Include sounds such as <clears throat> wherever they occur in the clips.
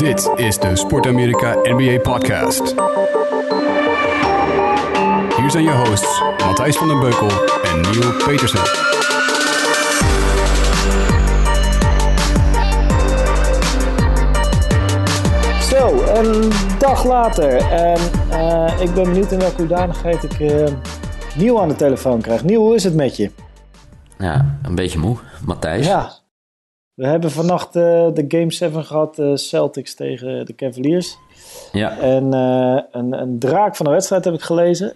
Dit is de Sport Amerika NBA Podcast. Hier zijn je hosts Matthijs van den Beukel en Neil Petersen. Zo, een dag later. En eh, ik ben benieuwd in welke hoedanigheid ik uh, Niel aan de telefoon krijg. Niel, hoe is het met je? Ja, een beetje moe. Matthijs? Ja. We hebben vannacht uh, de Game 7 gehad, uh, Celtics tegen de Cavaliers. Ja. En uh, een, een, draak van de wedstrijd heb ik gelezen.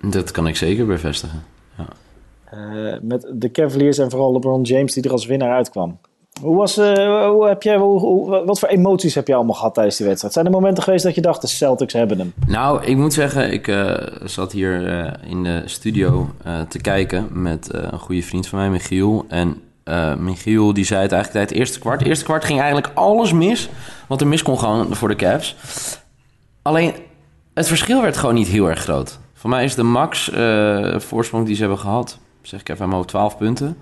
Dat kan ik zeker bevestigen. Ja. met de Cavaliers en vooral LeBron James die er als winnaar uitkwam. Hoe was, hoe heb jij, hoe, hoe, wat voor emoties heb je allemaal gehad tijdens die wedstrijd? Zijn er momenten geweest dat je dacht, de Celtics hebben hem? Nou, ik moet zeggen, ik zat hier in de studio te kijken met een goede vriend van mij, Michiel. En uh, Michiel die zei het eigenlijk tijdens het eerste kwart. Het eerste kwart ging eigenlijk alles mis wat er mis kon gaan voor de Cavs. Alleen het verschil werd gewoon niet heel erg groot. Voor mij is de max uh, voorsprong die ze hebben gehad, zeg ik even maar 12 punten.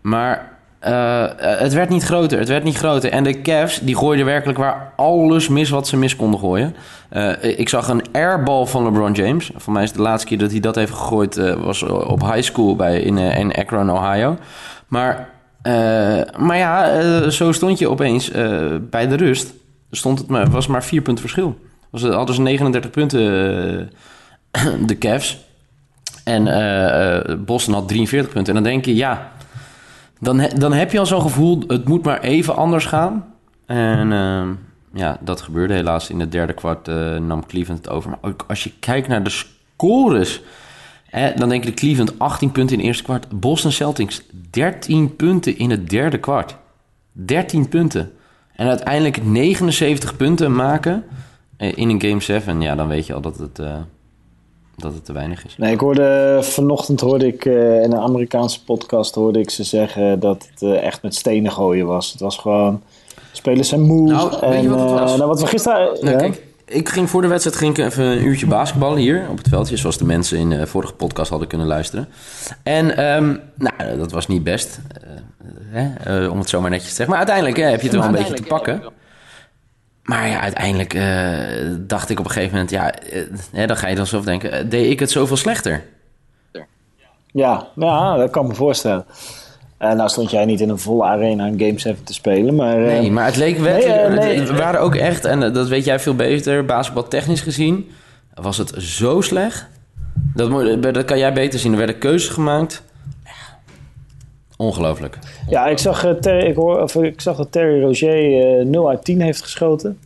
Maar uh, het werd niet groter, het werd niet groter. En de Cavs die gooiden werkelijk waar alles mis wat ze mis konden gooien. ik zag een airball van LeBron James. Voor mij is de laatste keer dat hij dat heeft gegooid was op high school bij, in, in Akron, Ohio. Maar, maar ja, zo stond je opeens bij de rust. Stond het maar, was maar vier punten verschil. Was, hadden ze 39 punten, <clears throat> de Cavs. En Boston had 43 punten. En dan denk je, ja, dan, dan heb je al zo'n gevoel... het moet maar even anders gaan. En ja, dat gebeurde helaas. In het derde kwart nam Cleveland het over. Maar ook als je kijkt naar de scores... Eh, dan denk je de Cleveland 18 punten in het eerste kwart. Boston Celtics 13 punten in het derde kwart. 13 punten. En uiteindelijk 79 punten maken eh, in een Game 7. Ja, dan weet je al dat het, uh, dat het te weinig is. Nee, ik hoorde vanochtend hoorde ik uh, in een Amerikaanse podcast hoorde ik ze zeggen dat het uh, echt met stenen gooien was. Het was gewoon spelers zijn moe. Nou, en, weet je wat het was? nou, wat we gisteren. Nou, ja? kijk, ik ging voor de wedstrijd ging ik even een uurtje basketballen hier op het veldje, zoals de mensen in de vorige podcast hadden kunnen luisteren. En um, nou, dat was niet best, uh, uh, om het zo maar netjes te zeggen. Maar uiteindelijk heb je het wel een beetje te pakken. Maar ja, uiteindelijk uh, dacht ik op een gegeven moment, ja, dan ga je dan zelf denken, deed ik het zoveel slechter? Ja, ja, dat kan ik me voorstellen. Uh, nou stond jij niet in een volle arena een Game 7 te spelen, maar... Nee, maar het leek wel... Nee, nee. We waren ook echt, en dat weet jij veel beter, basketbaltechnisch gezien... was het zo slecht. Dat, dat kan jij beter zien. Er werden keuzes gemaakt. Ongelooflijk. Ja, ik zag, ter, ik, hoor, of, ik zag dat Terry Roger 0 uit 10 heeft geschoten.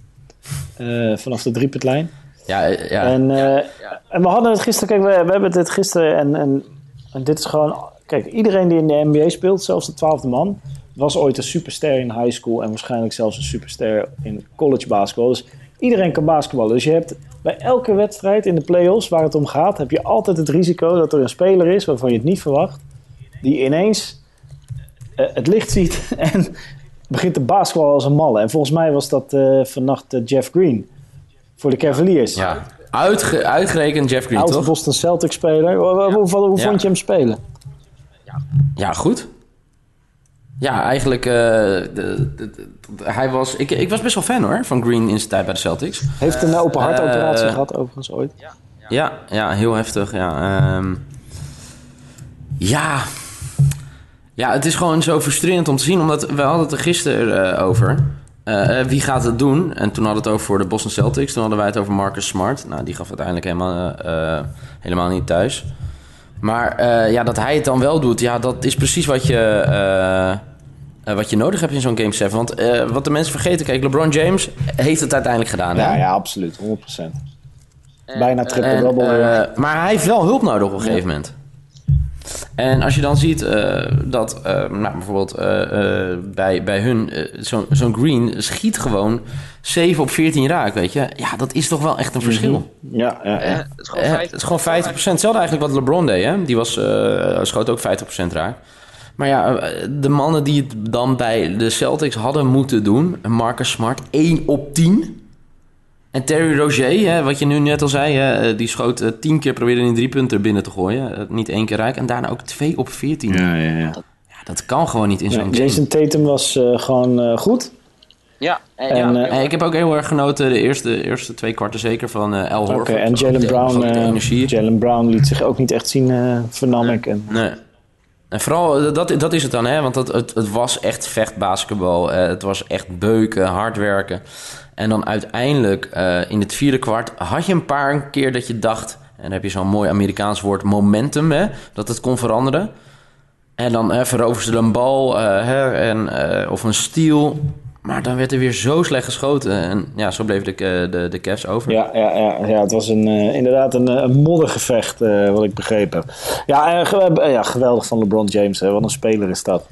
vanaf de driepuntlijn. Ja, ja. En, ja, ja. en we hadden het gisteren... Kijk, we, we hebben het gisteren en, en, en dit is gewoon... Kijk, iedereen die in de NBA speelt, zelfs de twaalfde man, was ooit een superster in high school en waarschijnlijk zelfs een superster in college basketbal. Dus iedereen kan basketballen. Dus je hebt bij elke wedstrijd in de playoffs waar het om gaat, heb je altijd het risico dat er een speler is waarvan je het niet verwacht, die ineens het licht ziet <laughs> en begint te basketballen als een malle. En volgens mij was dat uh, vannacht uh, Jeff Green voor de Cavaliers. Ja, Uitge uitgerekend Jeff Green, Oud toch? Boston Celtics speler. Hoe, hoe, hoe Ja. vond je hem spelen? Ja, goed. Ja, eigenlijk, uh, de, de, de, hij was, ik, ik was best wel fan hoor, van Green in zijn tijd bij de Celtics. Heeft een open hartoperatie Uh, gehad overigens ooit. Ja, ja, heel heftig. Ja, um, ja. Ja, het is gewoon zo frustrerend om te zien, omdat we hadden het er gisteren uh, over. Uh, wie gaat het doen? En toen hadden we het over voor de Boston Celtics. Toen hadden wij het over Marcus Smart. Nou, die gaf uiteindelijk helemaal, uh, helemaal niet thuis. Maar uh, ja, dat hij het dan wel doet, ja, dat is precies wat je, uh, wat je nodig hebt in zo'n Game 7. Want uh, wat de mensen vergeten, kijk, LeBron James heeft het uiteindelijk gedaan. Ja, hè? ja absoluut, 100%. Bijna triple-double. maar hij heeft wel hulp nodig op een gegeven ja. moment. En als je dan ziet dat nou, bijvoorbeeld bij, bij hun, zo'n zo Green schiet gewoon 7 op 14 raak, weet je. Ja, dat is toch wel echt een verschil. Mm -hmm. Ja, ja, ja. het is gewoon 50%. het is gewoon 50%. Hetzelfde eigenlijk wat LeBron deed, hè. Die was, uh, schoot ook 50% raak. Maar ja, de mannen die het dan bij de Celtics hadden moeten doen... Marcus Smart, 1 op 10. En Terry Roger, hè, wat je nu net al zei... Hè, die schoot uh, 10 keer, probeerde een drie punten binnen te gooien. Uh, niet één keer raak. En daarna ook 2 op 14. Ja, ja, ja. Dat, ja, dat kan gewoon niet in zo'n ja, Jason Tatum was uh, gewoon goed. Ja, en, en, ja. en ik heb ook heel erg genoten de eerste, eerste twee kwarten zeker van uh, El Horford. Oké, en Jalen Brown, Jalen Brown liet zich ook niet echt zien, uh, vernam nee. ik. En... Nee. En vooral, dat, dat is het dan, hè? want het, het, het was echt vechtbasketbal. Uh, het was echt beuken, hard werken. En dan uiteindelijk uh, in het vierde kwart had je een paar keer dat je dacht... en dan heb je zo'n mooi Amerikaans woord momentum, hè? dat het kon veranderen. En dan uh, veroveren ze een bal hè, en, of een steal... Maar dan werd er weer zo slecht geschoten. En ja, zo bleef de, de, de Cavs over. Ja, ja, ja, ja het was een, uh, inderdaad een, een moddergevecht, uh, wat ik begrepen heb. Ja, uh, ja, geweldig van LeBron James. Hè. Wat een speler is dat.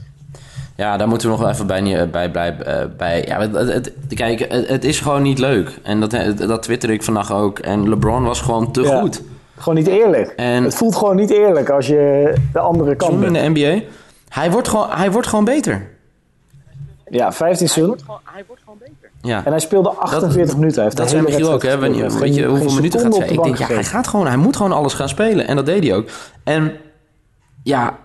Ja, daar moeten we nog wel even bij. bij, bij, bij ja, het, het, kijk, het, het, is gewoon niet leuk. En dat, dat twitter ik vannacht ook. En LeBron was gewoon te ja, goed. Gewoon niet eerlijk. En het voelt gewoon niet eerlijk als je de andere kant bent. in de NBA. Hij wordt gewoon, hij wordt gewoon beter. Ja, 15 seizoen. Hij wordt gewoon beter. Ja. En hij speelde 48 dat, minuten. Hij heeft dat zei Michiel ook, hè? Wanneer, weet je hoeveel minuten gaat hij? Ik denk, ja, hij gaat gewoon, hij moet gewoon alles gaan spelen. En dat deed hij ook. En ja,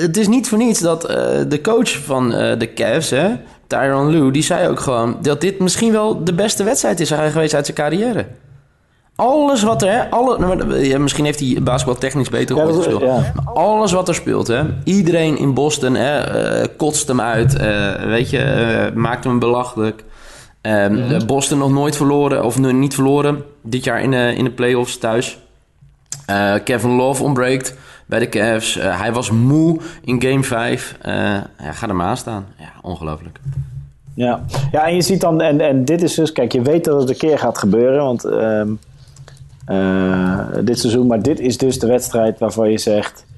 het is niet voor niets dat uh, de coach van uh, de Cavs, hè, Tyron Lue, die zei ook gewoon dat dit misschien wel de beste wedstrijd is geweest uit zijn carrière. Alles wat er, hè, alle, nou, ja, misschien heeft hij basketbal technisch beter ja. Ja. Alles wat er speelt, hè, iedereen in Boston hè, uh, kotst hem uit, uh, weet je, uh, maakt hem belachelijk. Um, mm-hmm. Boston nog nooit verloren, of niet verloren, dit jaar in de, in de playoffs thuis. Kevin Love ontbreekt bij de Cavs. hij was moe in game 5. ja, ga er maar aan staan. Ja, ongelooflijk. Ja. ja, en je ziet dan, en, en dit is dus, kijk, je weet dat het een keer gaat gebeuren, want... Um, uh, dit seizoen. Maar dit is dus de wedstrijd waarvan je zegt...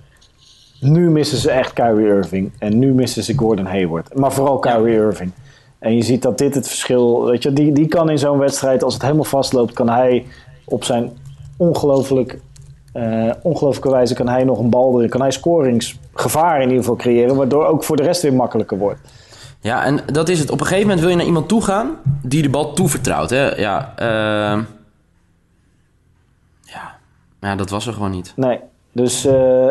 Nu missen ze echt Kyrie Irving. En nu missen ze Gordon Hayward. Maar vooral Kyrie. Irving. En je ziet dat dit het verschil... Weet je, die, die kan in zo'n wedstrijd, als het helemaal vastloopt... kan hij op zijn ongelooflijk... Uh, ongelooflijke wijze kan hij nog een bal erin. Kan hij scoringsgevaar in ieder geval creëren. Waardoor ook voor de rest weer makkelijker wordt. Ja, en dat is het. Op een gegeven moment wil je naar iemand toe gaan... die de bal toevertrouwt. Hè? Ja, uh... Ja, dat was er gewoon niet. Nee. Dus uh,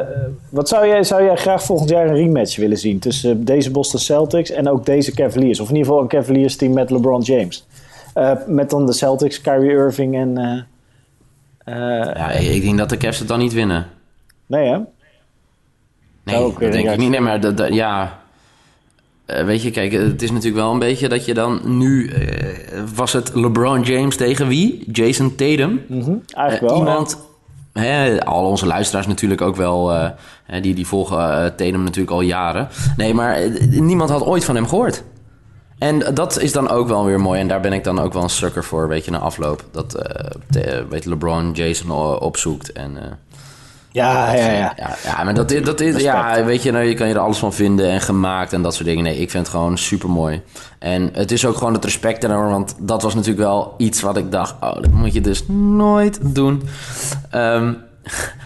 wat zou jij, zou jij graag volgend jaar een rematch willen zien tussen deze Boston Celtics en ook deze Cavaliers? Of in ieder geval een Cavaliers team met LeBron James. Uh, met dan de Celtics, Kyrie Irving en... Uh, ja, ik denk dat de Cavs het dan niet winnen. Nee hè? Nee, ook, dat denk ik niet. Nee, maar dat, dat, ja... weet je, kijk, het is natuurlijk wel een beetje dat je dan nu... was het LeBron James tegen wie? Jason Tatum. Mm -hmm, eigenlijk wel. Iemand... Hè, al onze luisteraars natuurlijk ook wel, uh, die, die volgen uh, Tatum natuurlijk al jaren. Nee, maar niemand had ooit van hem gehoord. En dat is dan ook wel weer mooi. En daar ben ik dan ook wel een sucker voor, weet je, na afloop. Dat weet LeBron Jason opzoekt en... Ja, ja, ja. Ja, ja maar dat, dat is, ja, weet je, nou, je kan je er alles van vinden en gemaakt en dat soort dingen. Nee, ik vind het gewoon super mooi. En het is ook gewoon het respect erover, want dat was natuurlijk wel iets wat ik dacht, oh, dat moet je dus nooit doen. Um,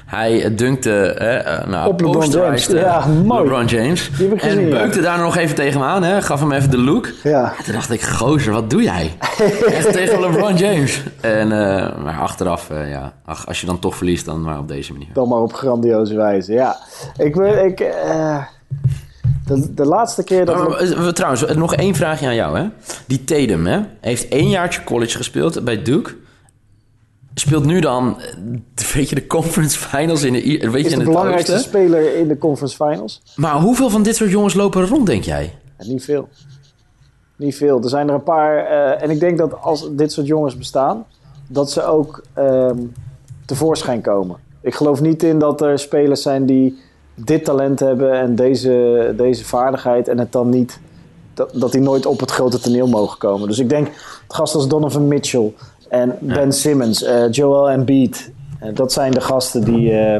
hij dunkte hè, nou, op LeBron James. Ja, mooi. LeBron James. en beukte daar nog even tegen hem aan. Hè, gaf hem even de look. Ja. toen dacht ik, gozer, wat doe jij? Echt tegen LeBron James. En, uh, maar achteraf, uh, ja, ach, als je dan toch verliest, dan maar op deze manier. Dan maar op grandioze wijze, ja. Ik... ik uh... De, de, laatste keer dat... Maar, we... Trouwens, nog één vraagje aan jou. Hè? Die Tatum hè, heeft één jaartje college gespeeld bij Duke speelt nu dan, weet je, de conference finals in de... Weet is je, de in belangrijkste oosten? speler in de conference finals. Maar hoeveel van dit soort jongens lopen er rond, denk jij? Ja, niet veel. Niet veel. Er zijn er een paar... Uh, en ik denk dat als dit soort jongens bestaan... dat ze ook um, tevoorschijn komen. Ik geloof niet in dat er spelers zijn die dit talent hebben... en deze, deze vaardigheid en het dan niet... Dat, dat die nooit op het grote toneel mogen komen. Dus ik denk, het gast als Donovan Mitchell... En Ben. Simmons, uh, Joel Embiid. Uh, dat zijn de gasten die, uh,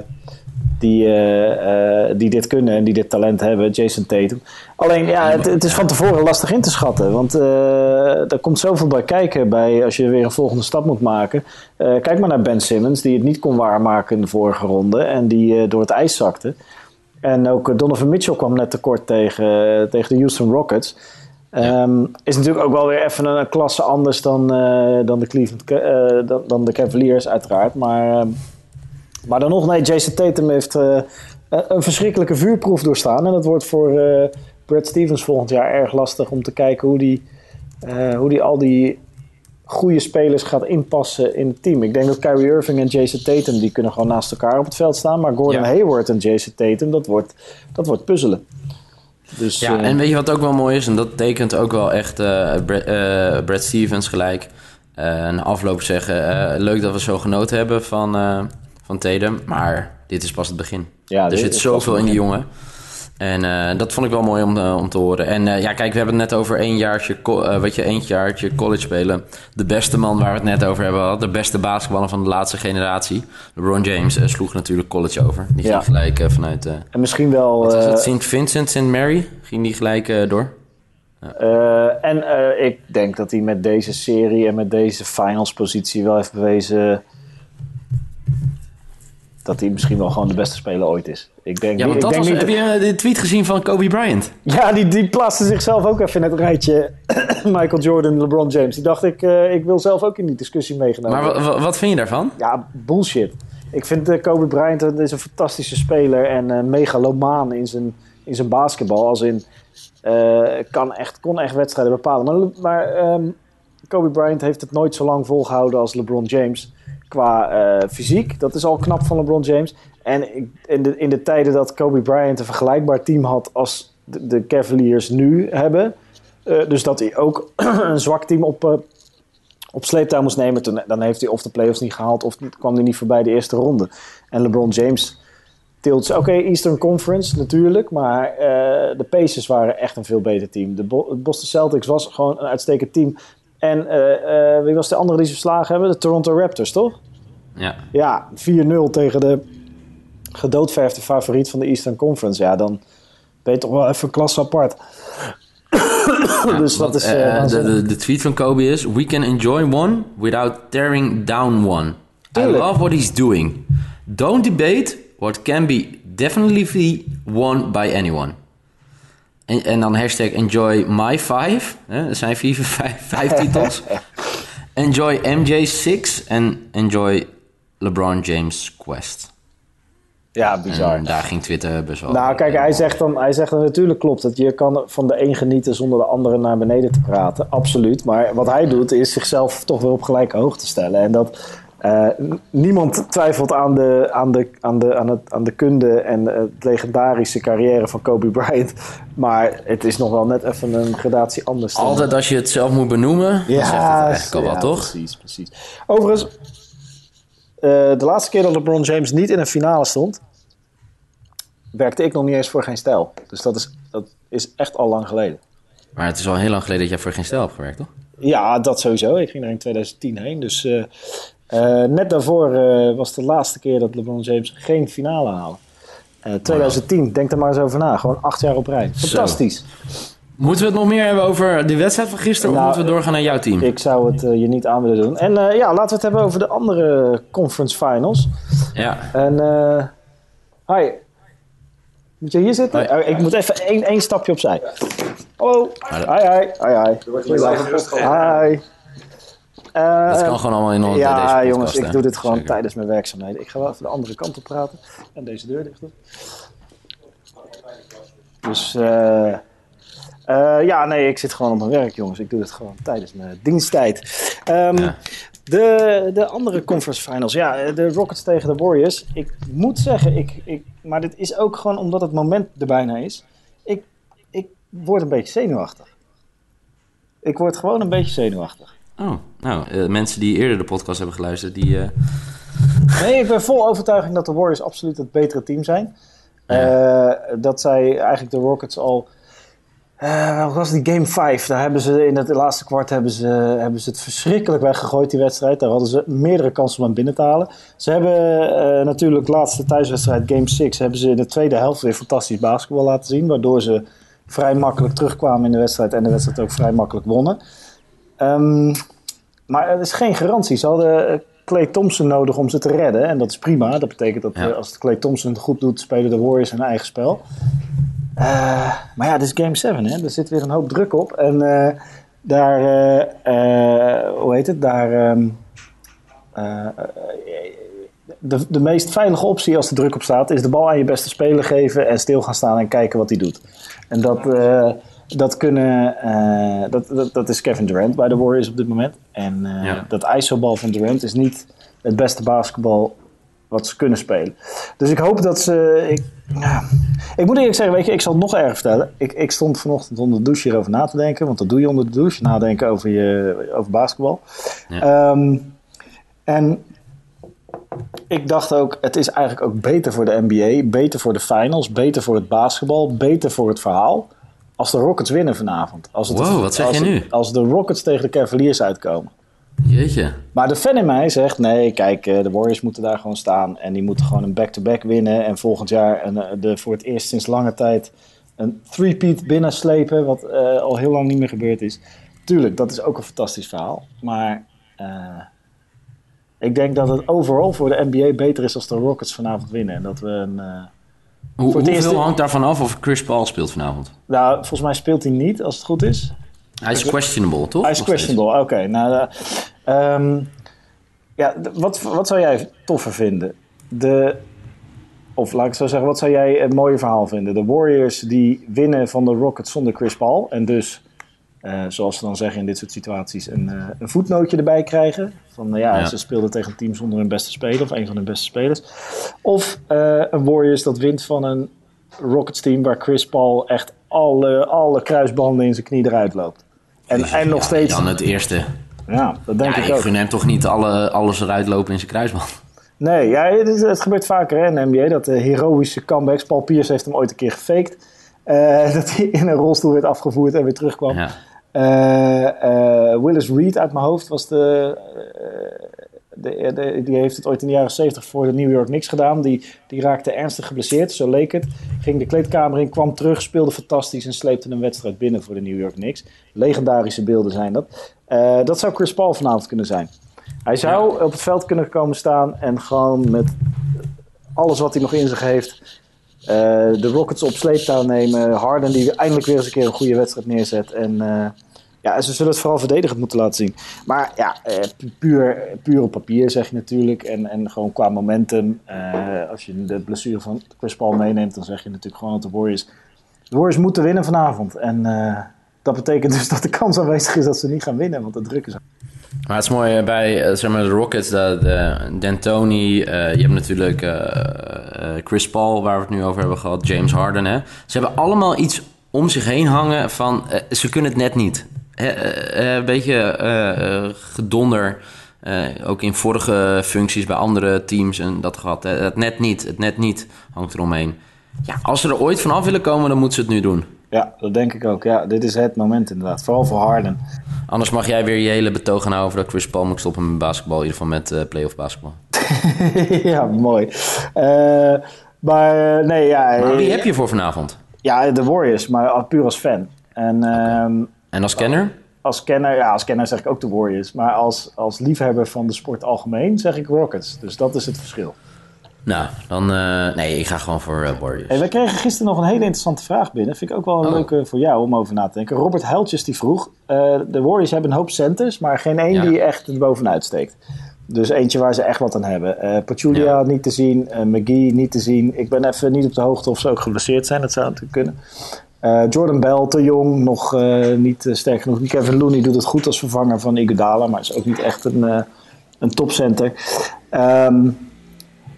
die, die dit kunnen en die dit talent hebben. Jason Tatum. Alleen, ja, het, het is van tevoren lastig in te schatten. Want er komt zoveel bij kijken bij als je weer een volgende stap moet maken. kijk maar naar Ben Simmons, die het niet kon waarmaken in de vorige ronde. En die door het ijs zakte. En ook Donovan Mitchell kwam net tekort tegen, tegen de Houston Rockets. Um, is natuurlijk ook wel weer even een, een klasse anders dan, uh, dan, de Cleveland, uh, dan, dan, de Cavaliers, uiteraard. Maar, uh, maar dan nog, nee, Jason Tatum heeft eh, een verschrikkelijke vuurproef doorstaan. En dat wordt voor Brad Stevens volgend jaar erg lastig om te kijken hoe die eh, hoe die al die goede spelers gaat inpassen in het team. Ik denk dat Kyrie Irving en Jason Tatum, die kunnen gewoon naast elkaar op het veld staan. Maar Gordon Ja. Hayward en Jason Tatum, dat wordt, dat wordt puzzelen. Dus, Ja, eh, en weet je wat ook wel mooi is? En dat tekent ook wel echt eh Brad, eh, Brad Stevens gelijk. Een afloop zeggen, leuk dat we zo genoten hebben van, van Tatum. Maar dit is pas het begin. Ja, er zit zoveel in die jongen. En eh, dat vond ik wel mooi om, eh, om te horen. En eh, ja, kijk, we hebben het net over één jaartje, weet je, één jaartje college spelen. De beste man waar we het net over hebben gehad. De beste basketballer van de laatste generatie. LeBron James sloeg natuurlijk college over. Die Ja. ging gelijk vanuit... en misschien wel... wat was het? St. Vincent, St. Mary? Ging die gelijk door? En ik denk dat hij met deze serie en met deze finals positie wel heeft bewezen dat hij misschien wel gewoon de beste speler ooit is. Ik denk, Ja, want ik dat denk was, niet heb je eh, de tweet gezien van Kobe Bryant? Ja, die, die plaatste zichzelf ook even in het rijtje <clears throat> Michael Jordan, LeBron James. Die dacht ik, eh, ik wil zelf ook in die discussie meegenomen Maar wa- wa- wat vind je daarvan? Ja, bullshit. Ik vind eh, Kobe Bryant een, is een fantastische speler en megalomaan in zijn, in zijn basketbal. Als in, kan echt, kon echt wedstrijden bepalen. Maar, maar ehm, Kobe Bryant heeft het nooit zo lang volgehouden als LeBron James. Qua eh, fysiek, dat is al knap van LeBron James. En in de, in de tijden dat Kobe Bryant een vergelijkbaar team had als de, de Cavaliers nu hebben. eh, dus dat hij ook <clears throat> een zwak team op, eh, op sleeptouw moest nemen. Toen, dan heeft hij of de playoffs niet gehaald of kwam hij niet voorbij de eerste ronde. En LeBron James tilt ze. Oké, Eastern Conference natuurlijk, maar de Pacers waren echt een veel beter team. De Boston Celtics was gewoon een uitstekend team. En eh, eh, wie was de andere die ze verslagen hebben? De Toronto Raptors, toch? Ja. Ja, 4-0 tegen de gedoodverfde favoriet van de Eastern Conference. Ja, dan ben je toch wel even klasse apart. <coughs> dus dat is... eh, de, de, de tweet van Kobe is... We can enjoy one without tearing down one. Tuurlijk. I love what he's doing. Don't debate what can be definitely won by anyone. En, en dan hashtag enjoy my five. Hè? Er zijn vier, <laughs> vijf, vijf titels. <laughs> enjoy MJ six en enjoy LeBron James quest. ja, bizar. En daar ging Twitter best wel... Nou, kijk, hij zegt dan, hij zegt dan natuurlijk klopt dat je kan van de een genieten zonder de andere naar beneden te praten. Absoluut. Maar wat hij doet is zichzelf toch weer op gelijke hoogte stellen. En dat eh, niemand twijfelt aan de, aan, de, aan, de, aan, het, aan de kunde en eh, het legendarische carrière van Kobe <laughs> Bryant. Maar het is nog wel net even een gradatie anders. dan- Altijd als je het zelf moet benoemen, dan zegt het eigenlijk al ja, wel, toch? Precies, precies. Overigens, eh, de laatste keer dat LeBron James niet in een finale stond, werkte ik nog niet eens voor geen stijl. Dus dat is, dat is echt al lang geleden. Maar het is al heel lang geleden dat jij voor geen stijl hebt gewerkt, toch? Ja, dat sowieso. Ik ging er in 2010 heen. Dus eh, net daarvoor eh, was de laatste keer dat LeBron James geen finale haalde. Eh 2010, denk er maar eens over na. Gewoon acht jaar op rij. Fantastisch. Moeten we het nog meer hebben over de wedstrijd van gisteren... Nou, of moeten we doorgaan naar jouw team? Ik zou het je niet aan willen doen. En eh, ja, laten we het hebben over de andere conference finals. Ja. En eh hi. Moet je hier zitten? Oh, ik moet even één, één stapje opzij. Hallo. Dat- Hi, hi. Hi, hi. Goeiedag. Hi. Eh, Dat kan gewoon allemaal in onze ja, deze podcast, jongens, ik hè? doe dit gewoon Zeker. tijdens mijn werkzaamheden. Ik ga wel even de andere kant op praten. En deze deur dicht doen. Dus eh, eh, ja, nee, ik zit gewoon op mijn werk, jongens. Ik doe dit gewoon tijdens mijn diensttijd. Ehm, Ja. de, de andere conference finals, ja, de Rockets tegen de Warriors. Ik moet zeggen, ik, ik, maar dit is ook gewoon omdat het moment er bijna is. Ik, ik word een beetje zenuwachtig. Ik word gewoon een beetje zenuwachtig. Oh, nou, eh, mensen die eerder de podcast hebben geluisterd, die... eh, Nee, ik ben vol overtuiging dat de Warriors absoluut het betere team zijn. Ja. Eh, dat zij eigenlijk de Rockets al. wat was die game 5? Daar hebben ze in het laatste kwart hebben ze, hebben ze het verschrikkelijk weggegooid, die wedstrijd. Daar hadden ze meerdere kansen om hem binnen te halen. Ze hebben natuurlijk de laatste thuiswedstrijd, game 6, hebben ze in de tweede helft weer fantastisch basketbal laten zien. Waardoor ze vrij makkelijk terugkwamen in de wedstrijd en de wedstrijd ook vrij makkelijk wonnen. Ehm, maar het is geen garantie. Ze hadden eh, Clay Thompson nodig om ze te redden. En dat is prima. Dat betekent dat Ja. eh, als Clay Thompson het goed doet, spelen de Warriors hun eigen spel. Eh, maar ja, dit is game 7. Hè? Er zit weer een hoop druk op. En daar, hoe heet het? Daar, ehm, eh, de, de meest veilige optie als de druk op staat, is de bal aan je beste speler geven en stil gaan staan en kijken wat hij doet. En dat, Dat, kunnen, eh, dat, dat, dat is Kevin Durant bij de Warriors op dit moment. En eh, Ja. dat ISO-bal van Durant is niet het beste basketbal wat ze kunnen spelen. Dus ik hoop dat ze... Ik, ja. ik moet eerlijk zeggen, weet je, ik zal het nog erger vertellen. Ik, ik stond vanochtend onder de douche hierover na te denken. Want dat doe je onder de douche, nadenken over, je, over basketbal. Ja. Ehm, en ik dacht ook, het is eigenlijk ook beter voor de NBA, beter voor de finals, beter voor het basketbal, beter voor het verhaal. Als de Rockets winnen vanavond. Als het, Wow, wat zeg als je nu? Als de Rockets tegen de Cavaliers uitkomen. Jeetje. Maar de fan in mij zegt: nee, kijk, eh, de Warriors moeten daar gewoon staan. En die moeten gewoon een back-to-back winnen. En volgend jaar een, eh, de, voor het eerst sinds lange tijd een three-peat binnenslepen. Wat eh, al heel lang niet meer gebeurd is. Tuurlijk, dat is ook een fantastisch verhaal. Maar ik denk dat het overal voor de NBA beter is als de Rockets vanavond winnen. En dat we een. Hoe, hoeveel eerste- hangt daarvan af of Chris Paul speelt vanavond? nou, volgens mij speelt hij niet, als het goed is. Hij is questionable, toch? Hij is questionable, oké. nou, eh, ehm, ja, wat, wat zou jij toffer vinden? De, of laat ik het zo zeggen, wat zou jij een mooier verhaal vinden? De Warriors die winnen van de Rockets zonder Chris Paul. En dus, eh, zoals ze dan zeggen in dit soort situaties, een, eh, een voetnootje erbij krijgen. Van eh, ja, Ja. ze speelden tegen een team zonder hun beste speler of een van hun beste spelers. Of een Warriors dat wint van een Rockets team waar Chris Paul echt alle, alle kruisbanden in zijn knie eruit loopt. En, en nog ja, steeds. Dan het eerste. Ja, dat denk Ja, ik ik ook. gun hem toch niet alle, alles eruit lopen in zijn kruisband. Nee, ja, het, gebeurt vaker hè, in de NBA. Dat de heroïsche comebacks. Paul Pierce heeft hem ooit een keer gefaked. <laughs> dat hij in een rolstoel werd afgevoerd en weer terugkwam. Ja. Eh, eh, Willis Reed uit mijn hoofd was de, eh, de, de- Die heeft het ooit in de jaren 70 voor de New York Knicks gedaan. Die, die raakte ernstig geblesseerd, zo leek het. Ging de kleedkamer in, kwam terug, speelde fantastisch en sleepte een wedstrijd binnen voor de New York Knicks. Legendarische beelden zijn dat. Dat zou Chris Paul vanavond kunnen zijn. Hij zou op het veld kunnen komen staan en gewoon met alles wat hij nog in zich heeft. de Rockets op sleeptouw nemen. Harden die eindelijk weer eens een keer een goede wedstrijd neerzet. En ja, ze zullen het vooral verdedigend moeten laten zien. Maar ja, eh, pu- puur, puur op papier zeg je natuurlijk. En, en gewoon qua momentum. eh, als je de blessure van Chris Paul meeneemt, dan zeg je natuurlijk gewoon dat de Warriors... De Warriors moeten winnen vanavond. En eh, dat betekent dus dat de kans aanwezig is dat ze niet gaan winnen. Want de druk is Maar het is mooi bij zeg maar, de Rockets, dat eh, je hebt natuurlijk Chris Paul, waar we het nu over hebben gehad, James Harden. Hè? Ze hebben allemaal iets om zich heen hangen van ze kunnen het net niet. Eh, eh, een beetje eh, gedonder, ook in vorige functies bij andere teams en dat gehad. Het net niet, het net niet hangt eromheen. Ja, als ze er ooit vanaf willen komen, dan moeten ze het nu doen. Ja, dat denk ik ook. Ja, dit is het moment inderdaad. Vooral voor Harden. Anders mag jij weer je hele betoog gaan houden over dat Chris Paul moet stoppen met basketbal. In ieder geval met eh playoff basketbal. <laughs> ja, mooi. Maar nee, ja. Maar wie heb je voor vanavond? Ja, de Warriors, maar puur als fan. En En als kenner? als kenner, ja, als kenner zeg ik ook de Warriors. Maar als, als liefhebber van de sport algemeen zeg ik Rockets. Dus dat is het verschil. Nou, dan... eh, nee, ik ga gewoon voor eh, Warriors. Hey, wij kregen gisteren nog een hele interessante vraag binnen. Vind ik ook wel een Oh. leuke voor jou om over na te denken. Robert Huiltjes die vroeg. eh, de Warriors hebben een hoop centers, maar geen één Ja. die echt er bovenuit steekt. Dus eentje waar ze echt wat aan hebben. Eh Pachulia Ja. niet te zien, eh, McGee niet te zien. Ik ben even niet op de hoogte of ze ook geblesseerd zijn. Dat zou natuurlijk kunnen. Eh, Jordan Bell, te jong, nog eh, niet eh, sterk genoeg. Kevin Looney doet het goed als vervanger van Iguodala, maar is ook niet echt een, een topcenter. Ehm,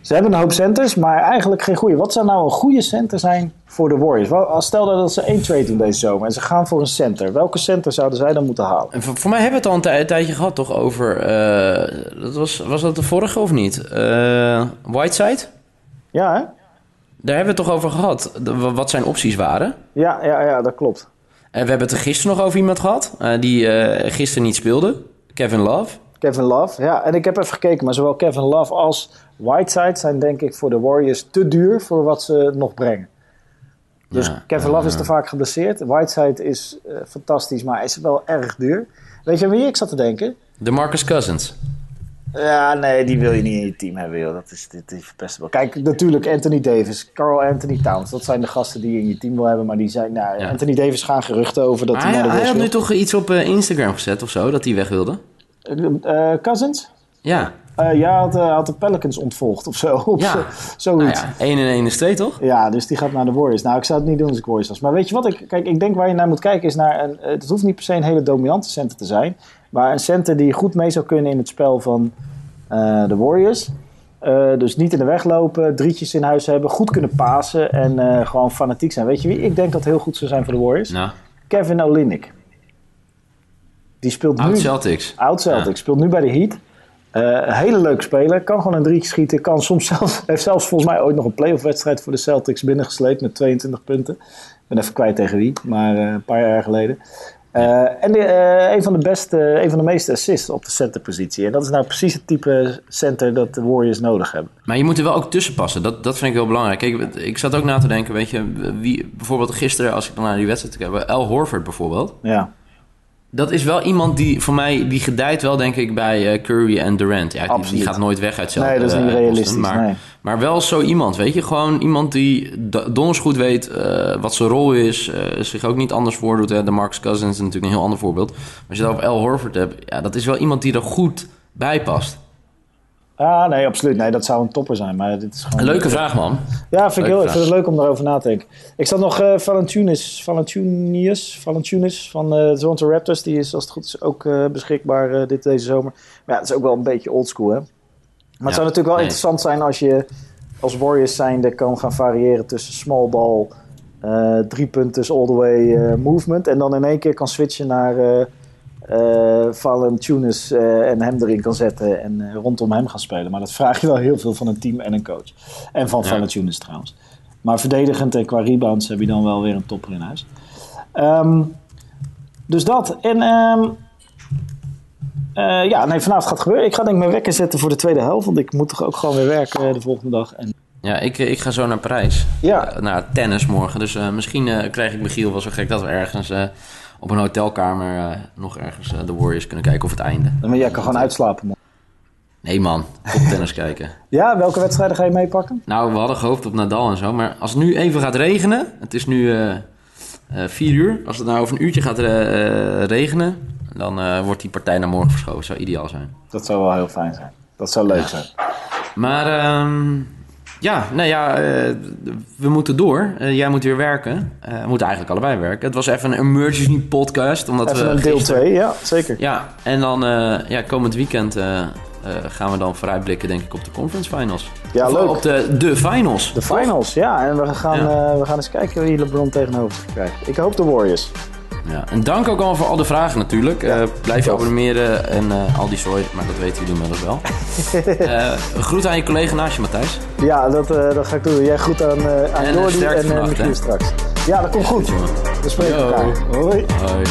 ze hebben een hoop centers, maar eigenlijk geen goede. Wat zou nou een goede center zijn voor de Warriors? Wel, Stel dat ze één trade doen deze zomer en ze gaan voor een center. Welke center zouden zij dan moeten halen? En voor, voor mij hebben we het al een, tij- een tijdje gehad, toch? Over... dat was, was dat de vorige of niet? Eh, Whiteside? Ja, hè? Daar hebben we het toch over gehad. wat zijn opties waren. Ja, ja, ja, dat klopt. En we hebben het er gisteren nog over iemand gehad. eh, die eh, gisteren niet speelde. Kevin Love. Kevin Love, ja. En ik heb even gekeken, maar zowel Kevin Love als Whiteside zijn denk ik voor de Warriors te duur voor wat ze nog brengen. Dus Ja, Kevin Love is te vaak geblesseerd. Whiteside is eh, fantastisch, maar is wel erg duur. Weet je aan wie ik zat te denken? De Marcus Cousins. Ja, nee, die wil je niet in je team hebben, joh. Dat is, dit is verpestable. Kijk, natuurlijk Anthony Davis, Carl Anthony Towns. Dat zijn de gasten die je in je team wil hebben. Maar die zijn, nou, Ja. Anthony Davis gaan geruchten over dat Maar hij hij, naar de hij had nu toch iets op eh, Instagram gezet of zo, dat hij weg wilde? Eh, eh, Cousins? Ja. Eh, ja, had, eh, had de Pelicans ontvolgd of zo. <laughs> Of Ja. zo- Nou ja, 1 en 1 is 2, toch? Ja, dus die gaat naar de Warriors. Nou, ik zou het niet doen als ik Warriors was. Maar weet je wat? Ik, kijk, ik denk waar je naar moet kijken is naar... Een, eh, het hoeft niet per se een hele dominante center te zijn. Maar een center die goed mee zou kunnen in het spel van de Warriors. Dus niet in de weg lopen, drietjes in huis hebben, goed kunnen pasen en gewoon fanatiek zijn. Weet je wie ik denk dat heel goed zou zijn voor de Warriors? Nou, Kevin Olynyk. Die speelt oud nu... Celtics. Oud Celtic, Ja. speelt nu bij de Heat. Eh, hele leuke speler, kan gewoon een drietje schieten. Kan soms zelfs, <laughs> heeft zelfs volgens mij ooit nog een playoff wedstrijd voor de Celtics binnengesleept met 22 punten. Ik ben even kwijt tegen wie, maar eh, een paar jaar geleden. Eh, en de, een, van de beste, een van de meeste assists op de centerpositie. En dat is nou precies het type center dat de Warriors nodig hebben. Maar je moet er wel ook tussen passen. Dat, dat vind ik heel belangrijk. Kijk, ik zat ook na te denken, weet je, wie, bijvoorbeeld gisteren, als ik dan naar die wedstrijd kijk, Al Horford bijvoorbeeld. Ja, Dat is wel iemand die voor mij, die gedijt wel denk ik bij eh, Curry en Durant. Ja, die, gaat nooit weg uit zelf. Nee, dat is eh, niet realistisch, Maar, nee. maar wel zo iemand, weet je. Gewoon iemand die donders goed weet eh, wat zijn rol is. zich ook niet anders voordoet. Hè. De Marcus Cousins is natuurlijk een heel ander voorbeeld. Maar als je het over Al Horford hebt, ja, dat is wel iemand die er goed bij past. Ah, nee, absoluut. Nee, dat zou een topper zijn. Maar dit is gewoon... Een leuke vraag, man. Ja, vind ik, heel, ik vind het leuk om daarover na te denken. Ik zat nog eh Valanciunas, Valanciunas, Valanciunas van eh, de Toronto Raptors. Die is als het goed is ook eh, beschikbaar eh, dit, deze zomer. Maar ja, het is ook wel een beetje oldschool, hè? Maar het zou natuurlijk wel nee. interessant zijn als je als Warriors zijnde kan gaan variëren tussen small ball, eh drie punten all the way eh, movement. En dan in één keer kan switchen naar eh, en hem erin kan zetten en eh, rondom hem gaan spelen. Maar dat vraag je wel heel veel van een team en een coach. En van Ja. Trouwens. Maar verdedigend en qua rebounds heb je dan wel weer een topper in huis. Ehm, dus dat. En ehm, eh, ja, nee, vanavond gaat het gebeuren. Ik ga denk ik mijn wekker zetten voor de tweede helft. Want ik moet toch ook gewoon weer werken de volgende dag. En, Ja, ik, ik ga zo naar Parijs. Ja. Naar tennis morgen. Dus misschien krijg ik Michiel wel zo gek dat we ergens op een hotelkamer eh, nog ergens eh, de Warriors kunnen kijken of het einde. maar jij kan gewoon uitslapen. man. Nee man, top tennis <laughs> kijken. Ja, welke wedstrijden ga je meepakken? Nou, we hadden gehoopt op Nadal en zo. Maar als het nu even gaat regenen. Het is nu eh eh, vier uur. Als het nou over een uurtje gaat eh, eh, regenen. Dan eh, wordt die partij naar morgen verschoven. Zou ideaal zijn. Dat zou wel heel fijn zijn. Dat zou leuk zijn. Maar ehm, ja, nou ja, eh, we moeten door. Eh, jij moet weer werken. Eh, we moeten eigenlijk allebei werken. Het was even een emergency podcast. Omdat Even we een deel gisteren- 2, ja, zeker. Ja, en dan ja, komend weekend gaan we dan vooruitblikken denk ik op de conference finals. Ja, Of leuk. Op de, de finals. De finals, ja. En we gaan, Ja. we gaan eens kijken wie LeBron tegenover krijgt. Ik hoop de Warriors. Ja. En dank ook allemaal voor al de vragen natuurlijk. Eh, blijf je abonneren en eh, al die zooi, maar dat weten jullie inmiddels wel. <laughs> Eh groet aan je collega naast je, Matthijs. Ja, dat, dat ga ik doen. Jij goed aan, aan En, Jordi en vannacht, straks. Ja, dat komt goed. jongen. We spreken Yo. elkaar. Hoi. Hoi.